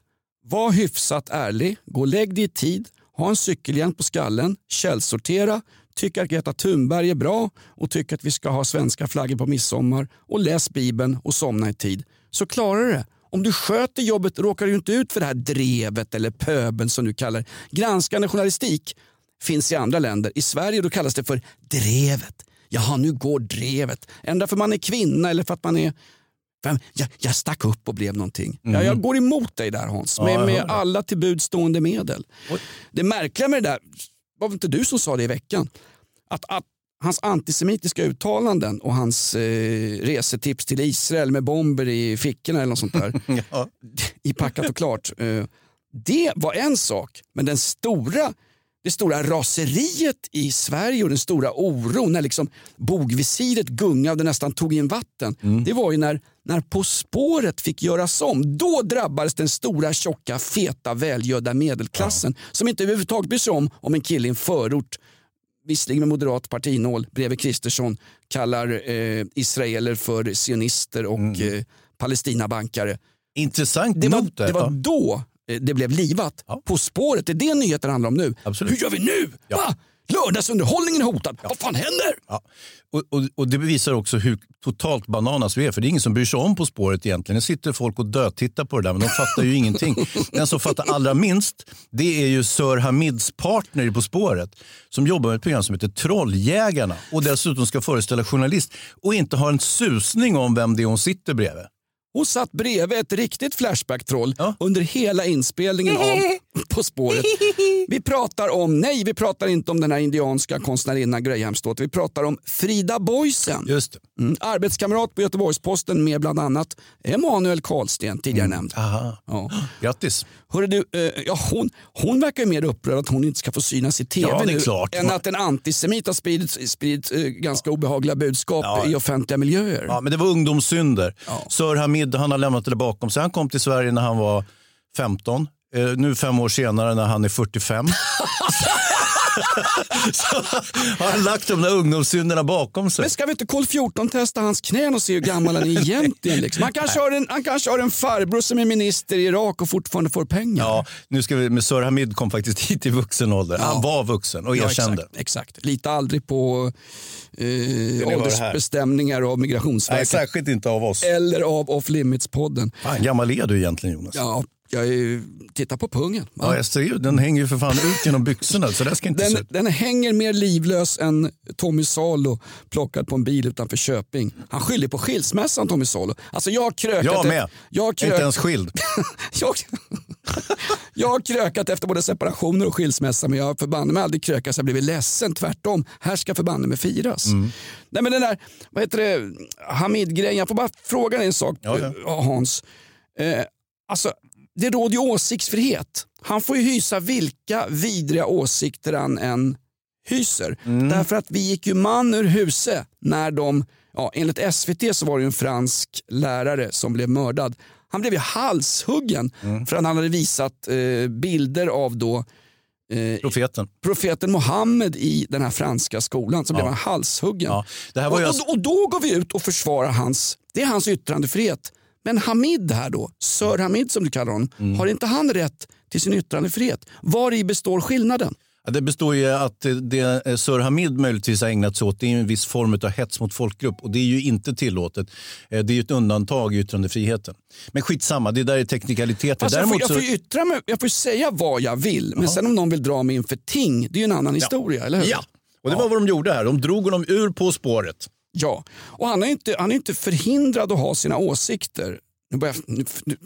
var hyfsat ärlig, gå och lägg dig i tid, ha en cykelhjälm på skallen, källsortera, tyck att Greta Thunberg är bra och tyck att vi ska ha svenska flaggor på midsommar och läs Bibeln och somna i tid. Så klarar du det. Om du sköter jobbet råkar du inte ut för det här drevet eller pöbeln som du kallar. Granskande journalistik finns i andra länder. I Sverige då kallas det för drevet. Jaha, nu går drevet. Ändå för man är kvinna eller för att man är Vem- jag, jag stack upp och blev någonting. Jag, jag går emot dig där Hans, Mhm. Ja, med, med alla stående medel. Det märkliga med det där, var det inte du som sa det i veckan? Att, att hans antisemitiska uttalanden och hans eh, resetips till Israel med bomber i fickorna eller något sånt där, Ja. i packat och klart. Eh, det var en sak, men den stora, det stora raseriet i Sverige och den stora oron när liksom bogvisiret gungade nästan tog in vatten. Det var ju när, när På spåret fick göras om. Då drabbades den stora, tjocka, feta, välgödda medelklassen som inte överhuvudtaget bryr sig om om en kille i en förort visserligen med moderat partinål bredvid Kristersson kallar eh, israeler för sionister och eh, palestinabankare. Intressant Det var, där. det var då eh, det blev livat. Ja. På spåret, det är det nyheten handlar om nu. Absolut. Hur gör vi nu? Ja. Va? Lördagsunderhållningen är hotad. Vad fan händer? Ja. Och, och, och Det bevisar också hur totalt bananas vi är. För det är ingen som bryr sig om På spåret egentligen. Det sitter folk och dötittar på det där men de fattar ju ingenting. Den som fattar allra minst det är ju Sir Hamids partner i På spåret som jobbar med ett program som heter Trolljägarna och dessutom ska föreställa journalist och inte har en susning om vem det är hon sitter bredvid. Hon satt bredvid ett riktigt Flashback-troll Ja. under hela inspelningen av På spåret. Vi pratar om, nej vi pratar inte om den här indianska konstnärinnan Grahamsdotter. Vi pratar om Frida Boysen. Just. Mm, arbetskamrat på Göteborgs-Posten med bland annat Emanuel Karlsten, tidigare nämnd. Aha. Ja. Grattis. Hörru du, eh, ja, hon, hon verkar mer upprörd att hon inte ska få synas i tv Ja, nu klart. än att en antisemit har spridit, spridit eh, ganska obehagliga budskap Ja. i offentliga miljöer. Ja, men det var ungdomssynder. Ja. Sir Hamid han har lämnat det bakom sig. Han kom till Sverige när han var 15. Eh, nu fem år senare när han är 45. så har han lagt de där ungdomssynderna bakom sig. Men ska vi inte kol 14 testa hans knän och se hur gammal han är egentligen? Liksom? Han, kanske har en, han kanske har en farbror som är minister i Irak och fortfarande får pengar. Ja, nu ska vi, men Sir Hamid kom faktiskt hit i vuxen ålder. Ja. Han var vuxen och Ja, erkände. exakt, exakt. Lita aldrig på eh, åldersbestämningar av Nej, Migrationsverket. särskilt inte av oss. eller av Off Limits-podden. Fan, gammal är du egentligen Jonas? Ja, jag är, titta på pungen. va? Ja, jag ser ju, den hänger ju för fan ut genom byxorna så där ska inte se Den, ut. den hänger mer livlös än Tommy Salo plockad på en bil utanför Köping. Han skyller på skilsmässan Tommy Salo. Alltså jag har krökat... Jag med. Jag har Inte krök, ens skild. jag, jag har krökat efter både separationer och skilsmässa men jag har förbanne mig aldrig krökat så jag blivit ledsen. Tvärtom, här ska förbanne mig firas. Mm. Nej men den där, vad heter det, Hamid-grejen. Jag får bara fråga dig en sak Ja, ja. eh, Hans. Eh, alltså, det råder ju åsiktsfrihet. Han får ju hysa vilka vidriga åsikter han än hyser. Mm. Därför att vi gick ju man ur huse när de, ja, enligt SVT så var det en fransk lärare som blev mördad. Han blev ju halshuggen Mm. för att han hade visat eh, bilder av då eh, Profeten. profeten Mohammed i den här franska skolan. Så blev han halshuggen. Ja, och, ju och, och då går vi ut och försvarar hans, det är hans yttrandefrihet. Men Hamid här då, Sir Hamid som du kallar honom, Mm. har inte han rätt till sin yttrandefrihet? Var i består skillnaden? Ja, det består ju att det Sir Hamid möjligtvis har ägnat sig åt det är en viss form av hets mot folkgrupp och det är ju inte tillåtet. Eh, Det är ju ett undantag i yttrandefriheten. Men skitsamma, det där är teknikaliteter. Alltså jag, får, jag får yttra mig, jag får säga vad jag vill, men sen om någon vill dra mig inför ting, det är ju en annan historia, eller hur? ja, och det var vad de gjorde här. De drog honom ur På spåret. Ja, och han är inte, han är inte förhindrad att ha sina åsikter. Nu, börjar, nu, nu,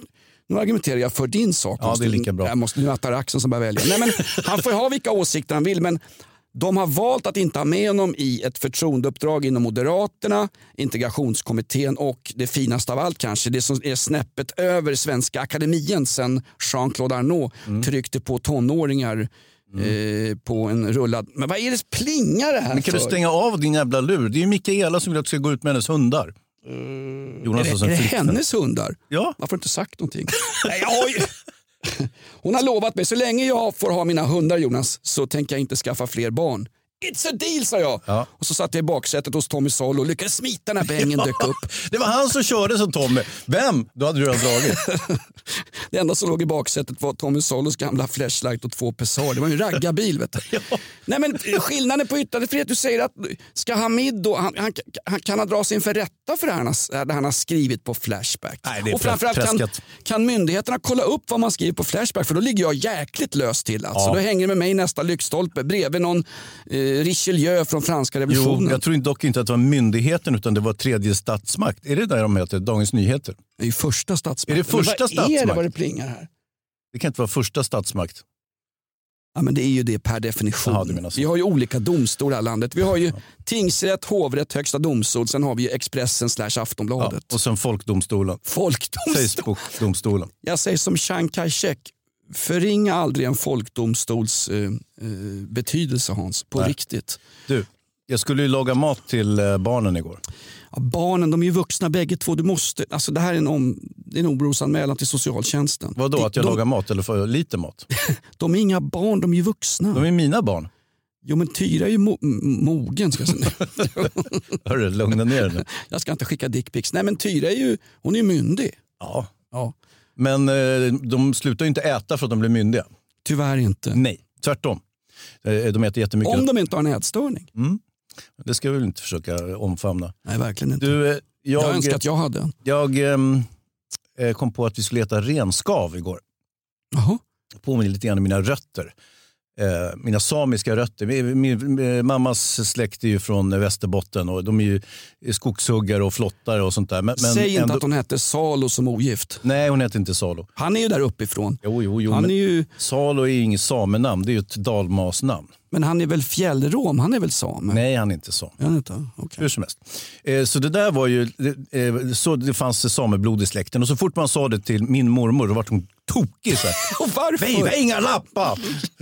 nu argumenterar jag för din sak. Ja, det är lika bra. Jag måste, nu är det Axel som börjar välja. Nej, men han får ha vilka åsikter han vill, men de har valt att inte ha med honom i ett förtroendeuppdrag inom Moderaterna, integrationskommittén och det finaste av allt kanske, det som är snäppet över Svenska Akademien sen Jean-Claude Arnault Mm. tryckte på tonåringar eh, på en rullad... Men vad är det plingar det här Men kan för? du stänga av din jävla lur? Det är ju Mikaela som vill att du ska gå ut med hennes hundar. Jonas Är det, är det hennes hundar? Ja. Varför inte sagt någonting? Nej, jag. Hon har lovat mig, så länge jag får ha mina hundar Jonas, så tänker jag inte skaffa fler barn. It's a deal sa jag. Ja. Och så satt jag i baksätet hos Tommy Salo och lyckades smita när bängen dök upp. Det var han som körde som Tommy. Vem? Då hade du redan dragit. Det enda som låg i baksätet var Tommy Solos gamla flashlight och två Pessar. Det var ju en raggarbil. Vet du. Nej, men skillnaden på yttrandefrihet, du säger att ska Hamid då, han, han, han, kan han dra sig inför rätta för det, han har, det han har skrivit på Flashback? Nej, det är och framförallt kan, kan myndigheterna kolla upp vad man skriver på Flashback? För då ligger jag jäkligt löst till. Alltså. Ja. Då hänger det med mig nästa lyktstolpe bredvid någon eh, Richelieu från franska Jo, revolutionen. jag tror dock inte att det var myndigheten utan det var tredje statsmakt. Är det där de heter? Dagens Nyheter? Det är ju första statsmakten. Är det första vad är det vad det plingar här? Det kan inte vara första statsmakt. Ja, men det är ju det per definition. Så. vi har ju olika domstolar i landet. Vi har ju tingsrätt, hovrätt, högsta domstol. Sen har vi ju Expressen slash Ja, Aftonbladet. och sen Folkdomstolen. Folkdomstol. Facebook-domstolen. Jag säger som Chiang Kai-shek. Förringa aldrig en folkdomstols eh, eh, betydelse Hans, på Nej. riktigt. Du, jag skulle ju laga mat till eh, barnen igår. Ja, barnen de är ju vuxna bägge två. Du måste, alltså det här är en, om, det är en orosanmälan till socialtjänsten. Vadå, de, att jag de, lagar mat eller för lite mat? de är inga barn, de är ju vuxna. De är mina barn. Jo men Tyra är ju mo mogen. Ska jag, säga. Hörru, lugna ner dig nu. jag ska inte skicka dickpics. Nej men Tyra är ju hon är ju myndig. Ja. Ja, Men eh, de slutar ju inte äta för att de blir myndiga. tyvärr inte. Nej, tvärtom. Eh, De äter jättemycket. Om de inte har en ätstörning. Det ska vi väl inte försöka omfamna. Nej verkligen inte. Du, eh, jag, jag, önskar att jag hade en. jag ehm, eh, kom på att vi skulle äta renskav igår. Jaha. Påminner lite grann om mina rötter. Eh, mina samiska rötter. Min, min, min mammas släkt är ju från Västerbotten och de är ju skogshuggare och flottare och sånt där. Men, men Säg inte ändå- att hon hette Salo som ogift. Nej, hon heter inte Salo. Han är ju där uppifrån. Jo, jo, jo. Han är ju, Salo är ju inget samenamn, det är ju ett dalmasnamn. men han är väl fjällrom? Han är väl same? Nej, han är inte same. Han inte? Okej. Hur som helst. Eh, så det där var ju, eh, så det fanns sameblod i släkten och så fort man sa det till min mormor då var hon tokig. Så. Och varför? Vi har inga lappar!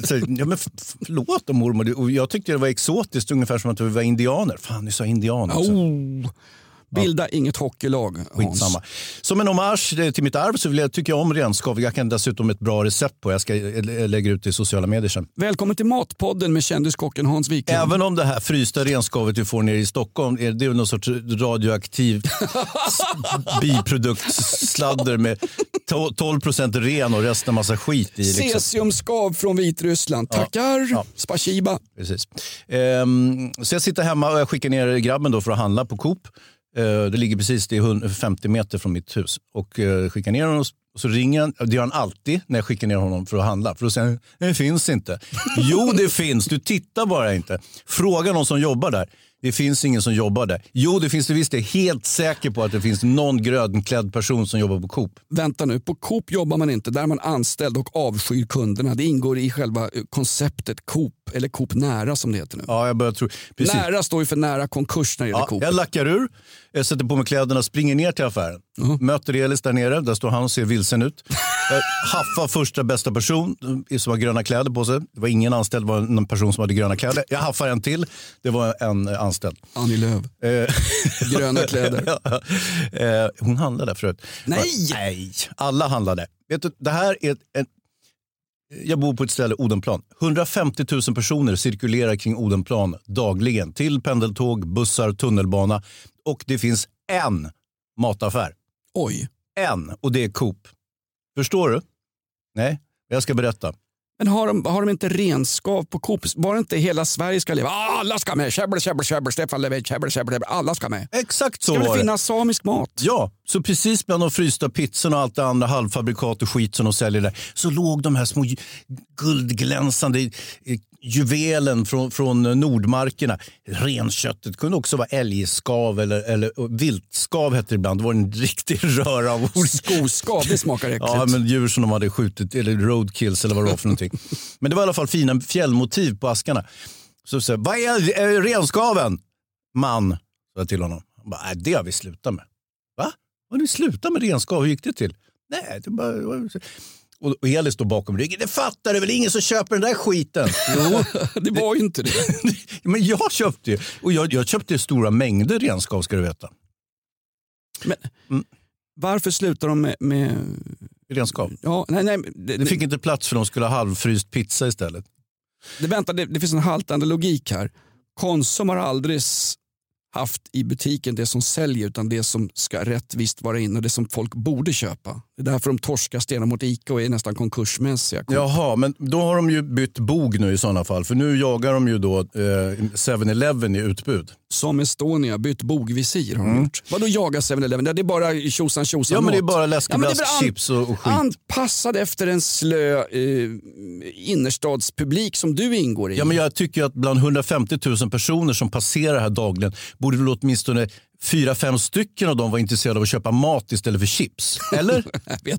Så, ja, men förlåt då, mormor, och jag tyckte det var exotiskt, ungefär som att vi var indianer. Fan, ni sa indianer också. Oh. Bilda inget hockeylag Hans. Skitsamma. Som en hommage eh, till mitt arv så vill jag, tycker jag om renskav. Jag kan dessutom ett bra recept på. Jag ska eh, lägga ut det i sociala medier sen. Välkommen till Matpodden med kändiskocken Hans Wiklund. Även om det här frysta renskavet vi får nere i Stockholm är det är någon sorts radioaktiv biproduktssladder med 12 procent ren och resten massa skit i. Liksom. Cesiumskav från Vitryssland. Tackar. Ja. Spasiba. Precis. Ehm, så jag sitter hemma och jag skickar ner grabben då för att handla på Coop. Eh, det ligger precis det är 150 meter från mitt hus. Och uh, skickar ner honom och så ringer han. Det gör han alltid när jag skickar ner honom för att handla. För då säger han, det finns inte. jo, det finns. Du tittar bara inte. Fråga någon som jobbar där. Det finns ingen som jobbar där. Jo, det finns det visst. Jag är helt säker på att det finns någon grönklädd person som jobbar på Coop. Vänta nu, på Coop jobbar man inte. Där är man anställd och avskyr kunderna. Det ingår i själva eh, konceptet Coop, eller Coop Nära som det heter nu. Ja, jag börjar tro. Precis. Nära står ju för nära konkurs när det gäller Ja, Coop. jag lackar ur, jag sätter på mig kläderna, springer ner till affären. Möter Elis där nere, där står han och ser vilsen ut. Jag haffar första bästa person eh, som har gröna kläder på sig. Det var ingen anställd, det var en person som hade gröna kläder. Jag haffar en till, det var en eh, anställd. Annie Lööf. Eh, Gröna kläder. hon handlade förut. Nej! Nej, alla handlade. Vet du, det här är en, jag bor på ett ställe, Odenplan. 150 000 personer cirkulerar kring Odenplan dagligen till pendeltåg, bussar, tunnelbana. Och det finns en mataffär. Oj. En, och det är Coop. Förstår du? Nej, jag ska berätta. Men har de, har de inte renskav på Coop? Var det inte hela Sverige ska leva? Ah, Alla ska med! Käbbel, käbbel, käbbel, Stefan Löfven, käbbel, käbbel, käbbel. Alla ska med. Exakt så Ska var det finnas samisk mat? Ja, så precis bland de frysta pizzorna och allt det andra halvfabrikat och skit som de säljer där så låg de här små guldglänsande juvelen från, från Nordmarkerna. Renköttet kunde också vara älgskav eller, eller viltskav hette det ibland. Det var en riktig röra av ord. Skoskav, det smakar äckligt. Ja, men djur som de hade skjutit, eller roadkills eller vad det var för någonting. Men det var i alla fall fina fjällmotiv på askarna. Så jag, vad är, är renskaven? Man, sa jag till honom. Han bara, Nej, det har vi slutat med. Va? Har ni slutat med renskav? Hur gick det till? Nej, det bara... Och, och Elis står bakom ryggen. Det fattar du väl? Ingen som köper den där skiten. Jo, det var ju inte det. men jag köpte ju. Och jag, jag köpte stora mängder renskav ska du veta. Men, Mm. Varför slutar de med... med Renskav. ja, nej, nej, det, Det fick inte plats för de skulle ha halvfryst pizza istället. det, vänta, det, det finns en haltande logik här. Konsum har aldrig haft i butiken det som säljer utan det som ska rättvist vara in och det som folk borde köpa. Det är därför de torskar stenar mot ICA och är nästan konkursmässiga. Jaha, men då har de ju bytt bog nu i sådana fall. För nu jagar de ju då eh, 7-Eleven i utbud. Som Estonia, bytt bogvisir har de gjort. Vadå jaga 7-Eleven? Det är bara tjosan tjosan Ja, men det är bara Ja, läskeblask, an- chips och, och skit. Anpassad efter en slö eh, innerstadspublik som du ingår i. Ja, men jag tycker att bland 150 000 personer som passerar här dagligen borde väl åtminstone fyra, fem stycken av dem vara intresserade av att köpa mat istället för chips. Eller?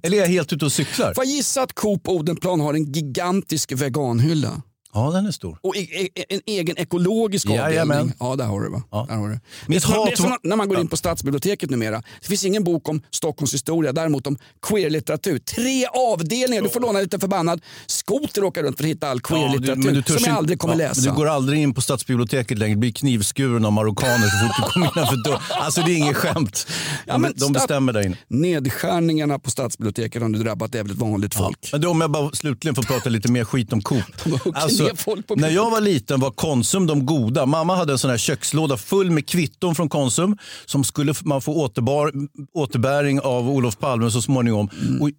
Eller är jag helt ute och cyklar? Får jag gissa att Coop Odenplan har en gigantisk veganhylla? Ja, den är stor. Och e- e- en egen ekologisk avdelning. Ja, där har du va? Ja. Där har du. Mitt det är, som, när man går in på stadsbiblioteket numera. Det finns ingen bok om Stockholms historia, däremot om queerlitteratur. Tre avdelningar, du får låna lite förbannad skoter och åka runt för att hitta all queerlitteratur törs som jag aldrig kommer ja, läsa. men Du går aldrig in på stadsbiblioteket längre. Du blir knivskuren av marockaner så fort du kommer innanför dörren. Alltså det är inget skämt. Ja, men de bestämmer där inne. Nedskärningarna på stadsbiblioteket har nu drabbat jävligt vanligt folk. Men då, om jag bara slutligen får prata lite mer skit om Coop. Alltså, på när jag var liten var Konsum de goda. Mamma hade en sån här kökslåda full med kvitton från Konsum som skulle man få återbar, återbäring av Olof Palme så småningom. Mm. Och,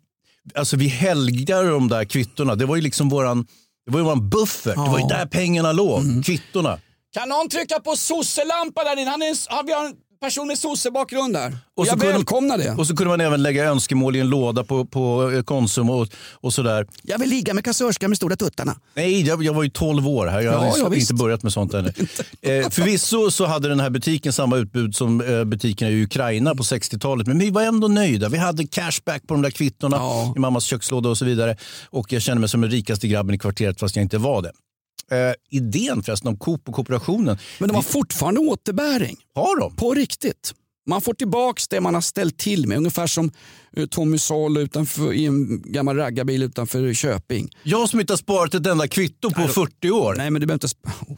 alltså, vi helgade de där kvittona. Det var ju liksom våran, det var ju våran buffert. Det var ju där pengarna låg. Mm. Kvittorna. Kan någon trycka på sosselampa där inne? Han är en, har vi har en person med sossebakgrund där. Och så jag välkomnar det. Och så kunde man även lägga önskemål i en låda på, på eh, Konsum och, och sådär. Jag vill ligga med kassörskan med stora tuttarna. Nej, jag, jag var ju 12 år här. Jag Ja, hade ja, inte visst. börjat med sånt ännu. eh, förvisso så hade den här butiken samma utbud som eh, butikerna i Ukraina på 60-talet. Men vi var ändå nöjda. Vi hade cashback på de där kvittorna Ja. i mammas kökslåda och så vidare. Och jag kände mig som den rikaste grabben i kvarteret fast jag inte var det. Eh, idén förresten om Coop och kooperationen. Men de har fortfarande återbäring. Har de? På riktigt. Man får tillbaka det man har ställt till med. Ungefär som eh, Tommy Salo utanför, i en gammal raggarbil utanför Köping. Jag som inte har sparat ett enda kvitto på 40 år. Nej men du behöver inte... Oh.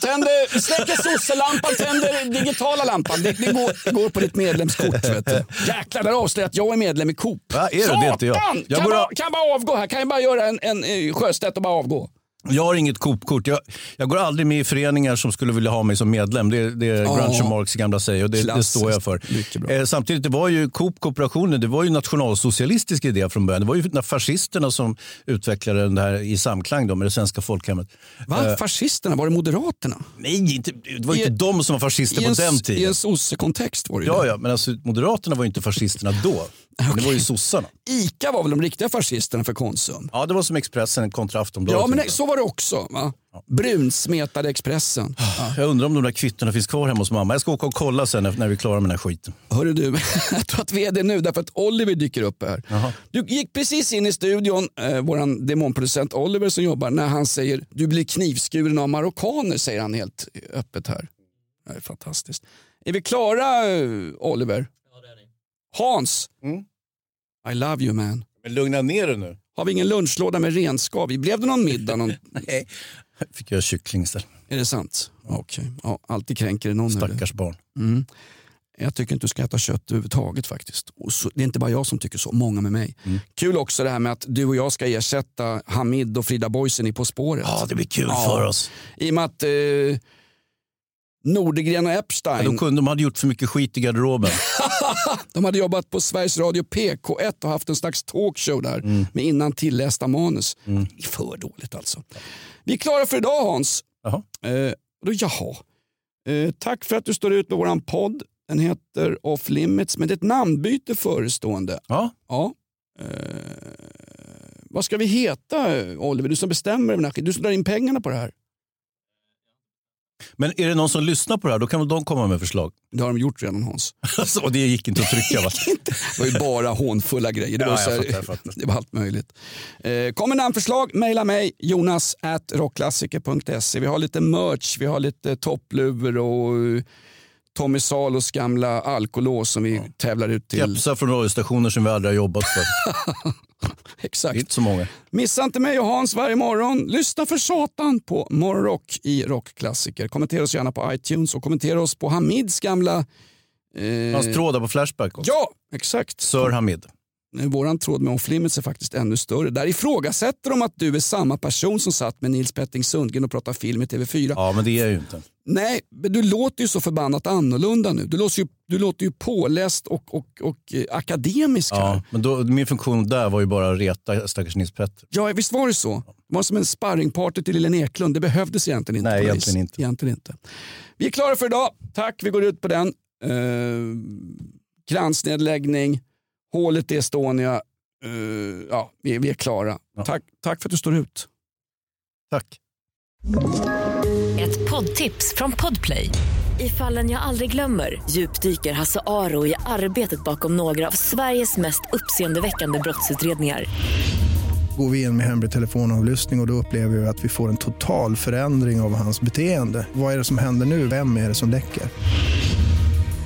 Tänder, släcker sosselampan, tänder digitala lampan. Det, det, går, det går på ditt medlemskort. Vet du. Jäklar, där avslöjar att jag är medlem i Coop. Va, är du? Det är inte jag. Satan! Jag kan, bara, av- kan bara avgå här. Kan jag bara göra en, en, en Sjöstedt och bara avgå? Jag har inget Coop-kort. Jag, jag går aldrig med i föreningar som skulle vilja ha mig som medlem. Det är det är Ja. Groucho Marx gamla säg och det, det står jag för. Eh, samtidigt, det var ju Coop-kooperationen, det var ju nationalsocialistisk idé från början. Det var ju när fascisterna som utvecklade den här i samklang då med det svenska folkhemmet. Va? Eh, Fascisterna? Var det Moderaterna? nej, inte, det var I- inte de som var fascister I på en, den I tiden. en sossekontext var det ju Ja, det. ja, men alltså, Moderaterna var ju inte fascisterna då. Det var ju sossarna. Ica var väl de riktiga fascisterna för Konsum? Ja, det var som Expressen kontra Aftonbladet. Ja, men nej, så var det också. Va? Brunsmetade Expressen. Ja. Jag undrar om de där kvittona finns kvar hemma hos mamma. Jag ska åka och kolla sen när när vi är klara med den här skiten. Hörru du, jag tror att vi är det nu därför att Oliver dyker upp här. Jaha. Du gick precis in i studion, eh, vår demonproducent Oliver som jobbar, när han säger du blir knivskuren av marockaner, säger han helt öppet här. Det är fantastiskt. Är vi klara eh, Oliver? Ja, det är ni. Hans, Mm. I love you man. Men lugna ner dig nu. Har vi ingen lunchlåda med renskav? Blev det någon middag? Någon... Nej. Fick jag kyckling istället. Är det sant? Okej. Ja, alltid kränker det någon. eller? Stackars barn. Mm. Jag tycker inte du ska äta kött överhuvudtaget faktiskt. Och så, det är inte bara jag som tycker så, många med mig. Mm. Kul också det här med att du och jag ska ersätta Hamid och Frida Boisen i På spåret. Ja, det blir kul Ja. för oss. I och med att eh, Nordegren och Epstein, De, kunde, de hade gjort för mycket skit i garderoben. de hade jobbat på Sveriges Radio PK1 och haft en slags talkshow där med innan tillästa manus. Det är för dåligt alltså. Vi är klara för idag Hans. Jaha. Eh, då, jaha. Eh, tack för att du står ut med våran podd. Den heter Off Limits, men det är ett namnbyte förestående. Ja. Ja. Eh, vad ska vi heta Oliver? Du som bestämmer Du som drar in pengarna på det här. Men är det någon som lyssnar på det här, då kan väl de komma med förslag. Det har de gjort redan Hans. Alltså, och det gick inte att trycka va? Det var ju bara hånfulla grejer. Det, Ja, var, så här, fattar, jag fattar. det var allt möjligt. Eh, kommer namnförslag, mejla mig jonas at rockklassiker.se. Vi har lite merch, vi har lite toppluvor och eh, Tommy Salos gamla alkolås som vi tävlar ut till. Kepsar från radiostationer som vi aldrig har jobbat för. Det är Exakt. inte så många. Missa inte mig och Hans varje morgon. Lyssna för satan på Morgonrock i Rockklassiker. Kommentera oss gärna på iTunes och kommentera oss på Hamids gamla... Eh, Hans trådar på Flashback också. ja, exakt. Sir Hamid. Våran tråd med off är faktiskt ännu större. Där ifrågasätter de att du är samma person som satt med Nils Petting Sundgren och pratade film i TV4. Ja, men det är jag ju inte. Nej, men du låter ju så förbannat annorlunda nu. Du låter ju, du låter ju påläst och, och, och eh, akademisk här. Ja, men då, min funktion där var ju bara att reta stackars Nils Petter. Ja, visst var det så? Det var som en sparringpartner till lilla Eklund. Det behövdes egentligen inte. Nej, egentligen vis. inte. egentligen inte. Vi är klara för idag. Tack, vi går ut på den. Uh, kransnedläggning, hålet i Estonia. Eh, ja, vi, vi är klara. Tack, tack för att du står ut. Tack. Ett poddtips från Podplay. I fallen jag aldrig glömmer djupdyker Hasse Aro i arbetet bakom några av Sveriges mest uppseendeväckande brottsutredningar. Går vi in med hemlig telefonavlyssning och, och då upplever vi att vi får en total förändring av hans beteende. Vad är det som händer nu? Vem är det som läcker?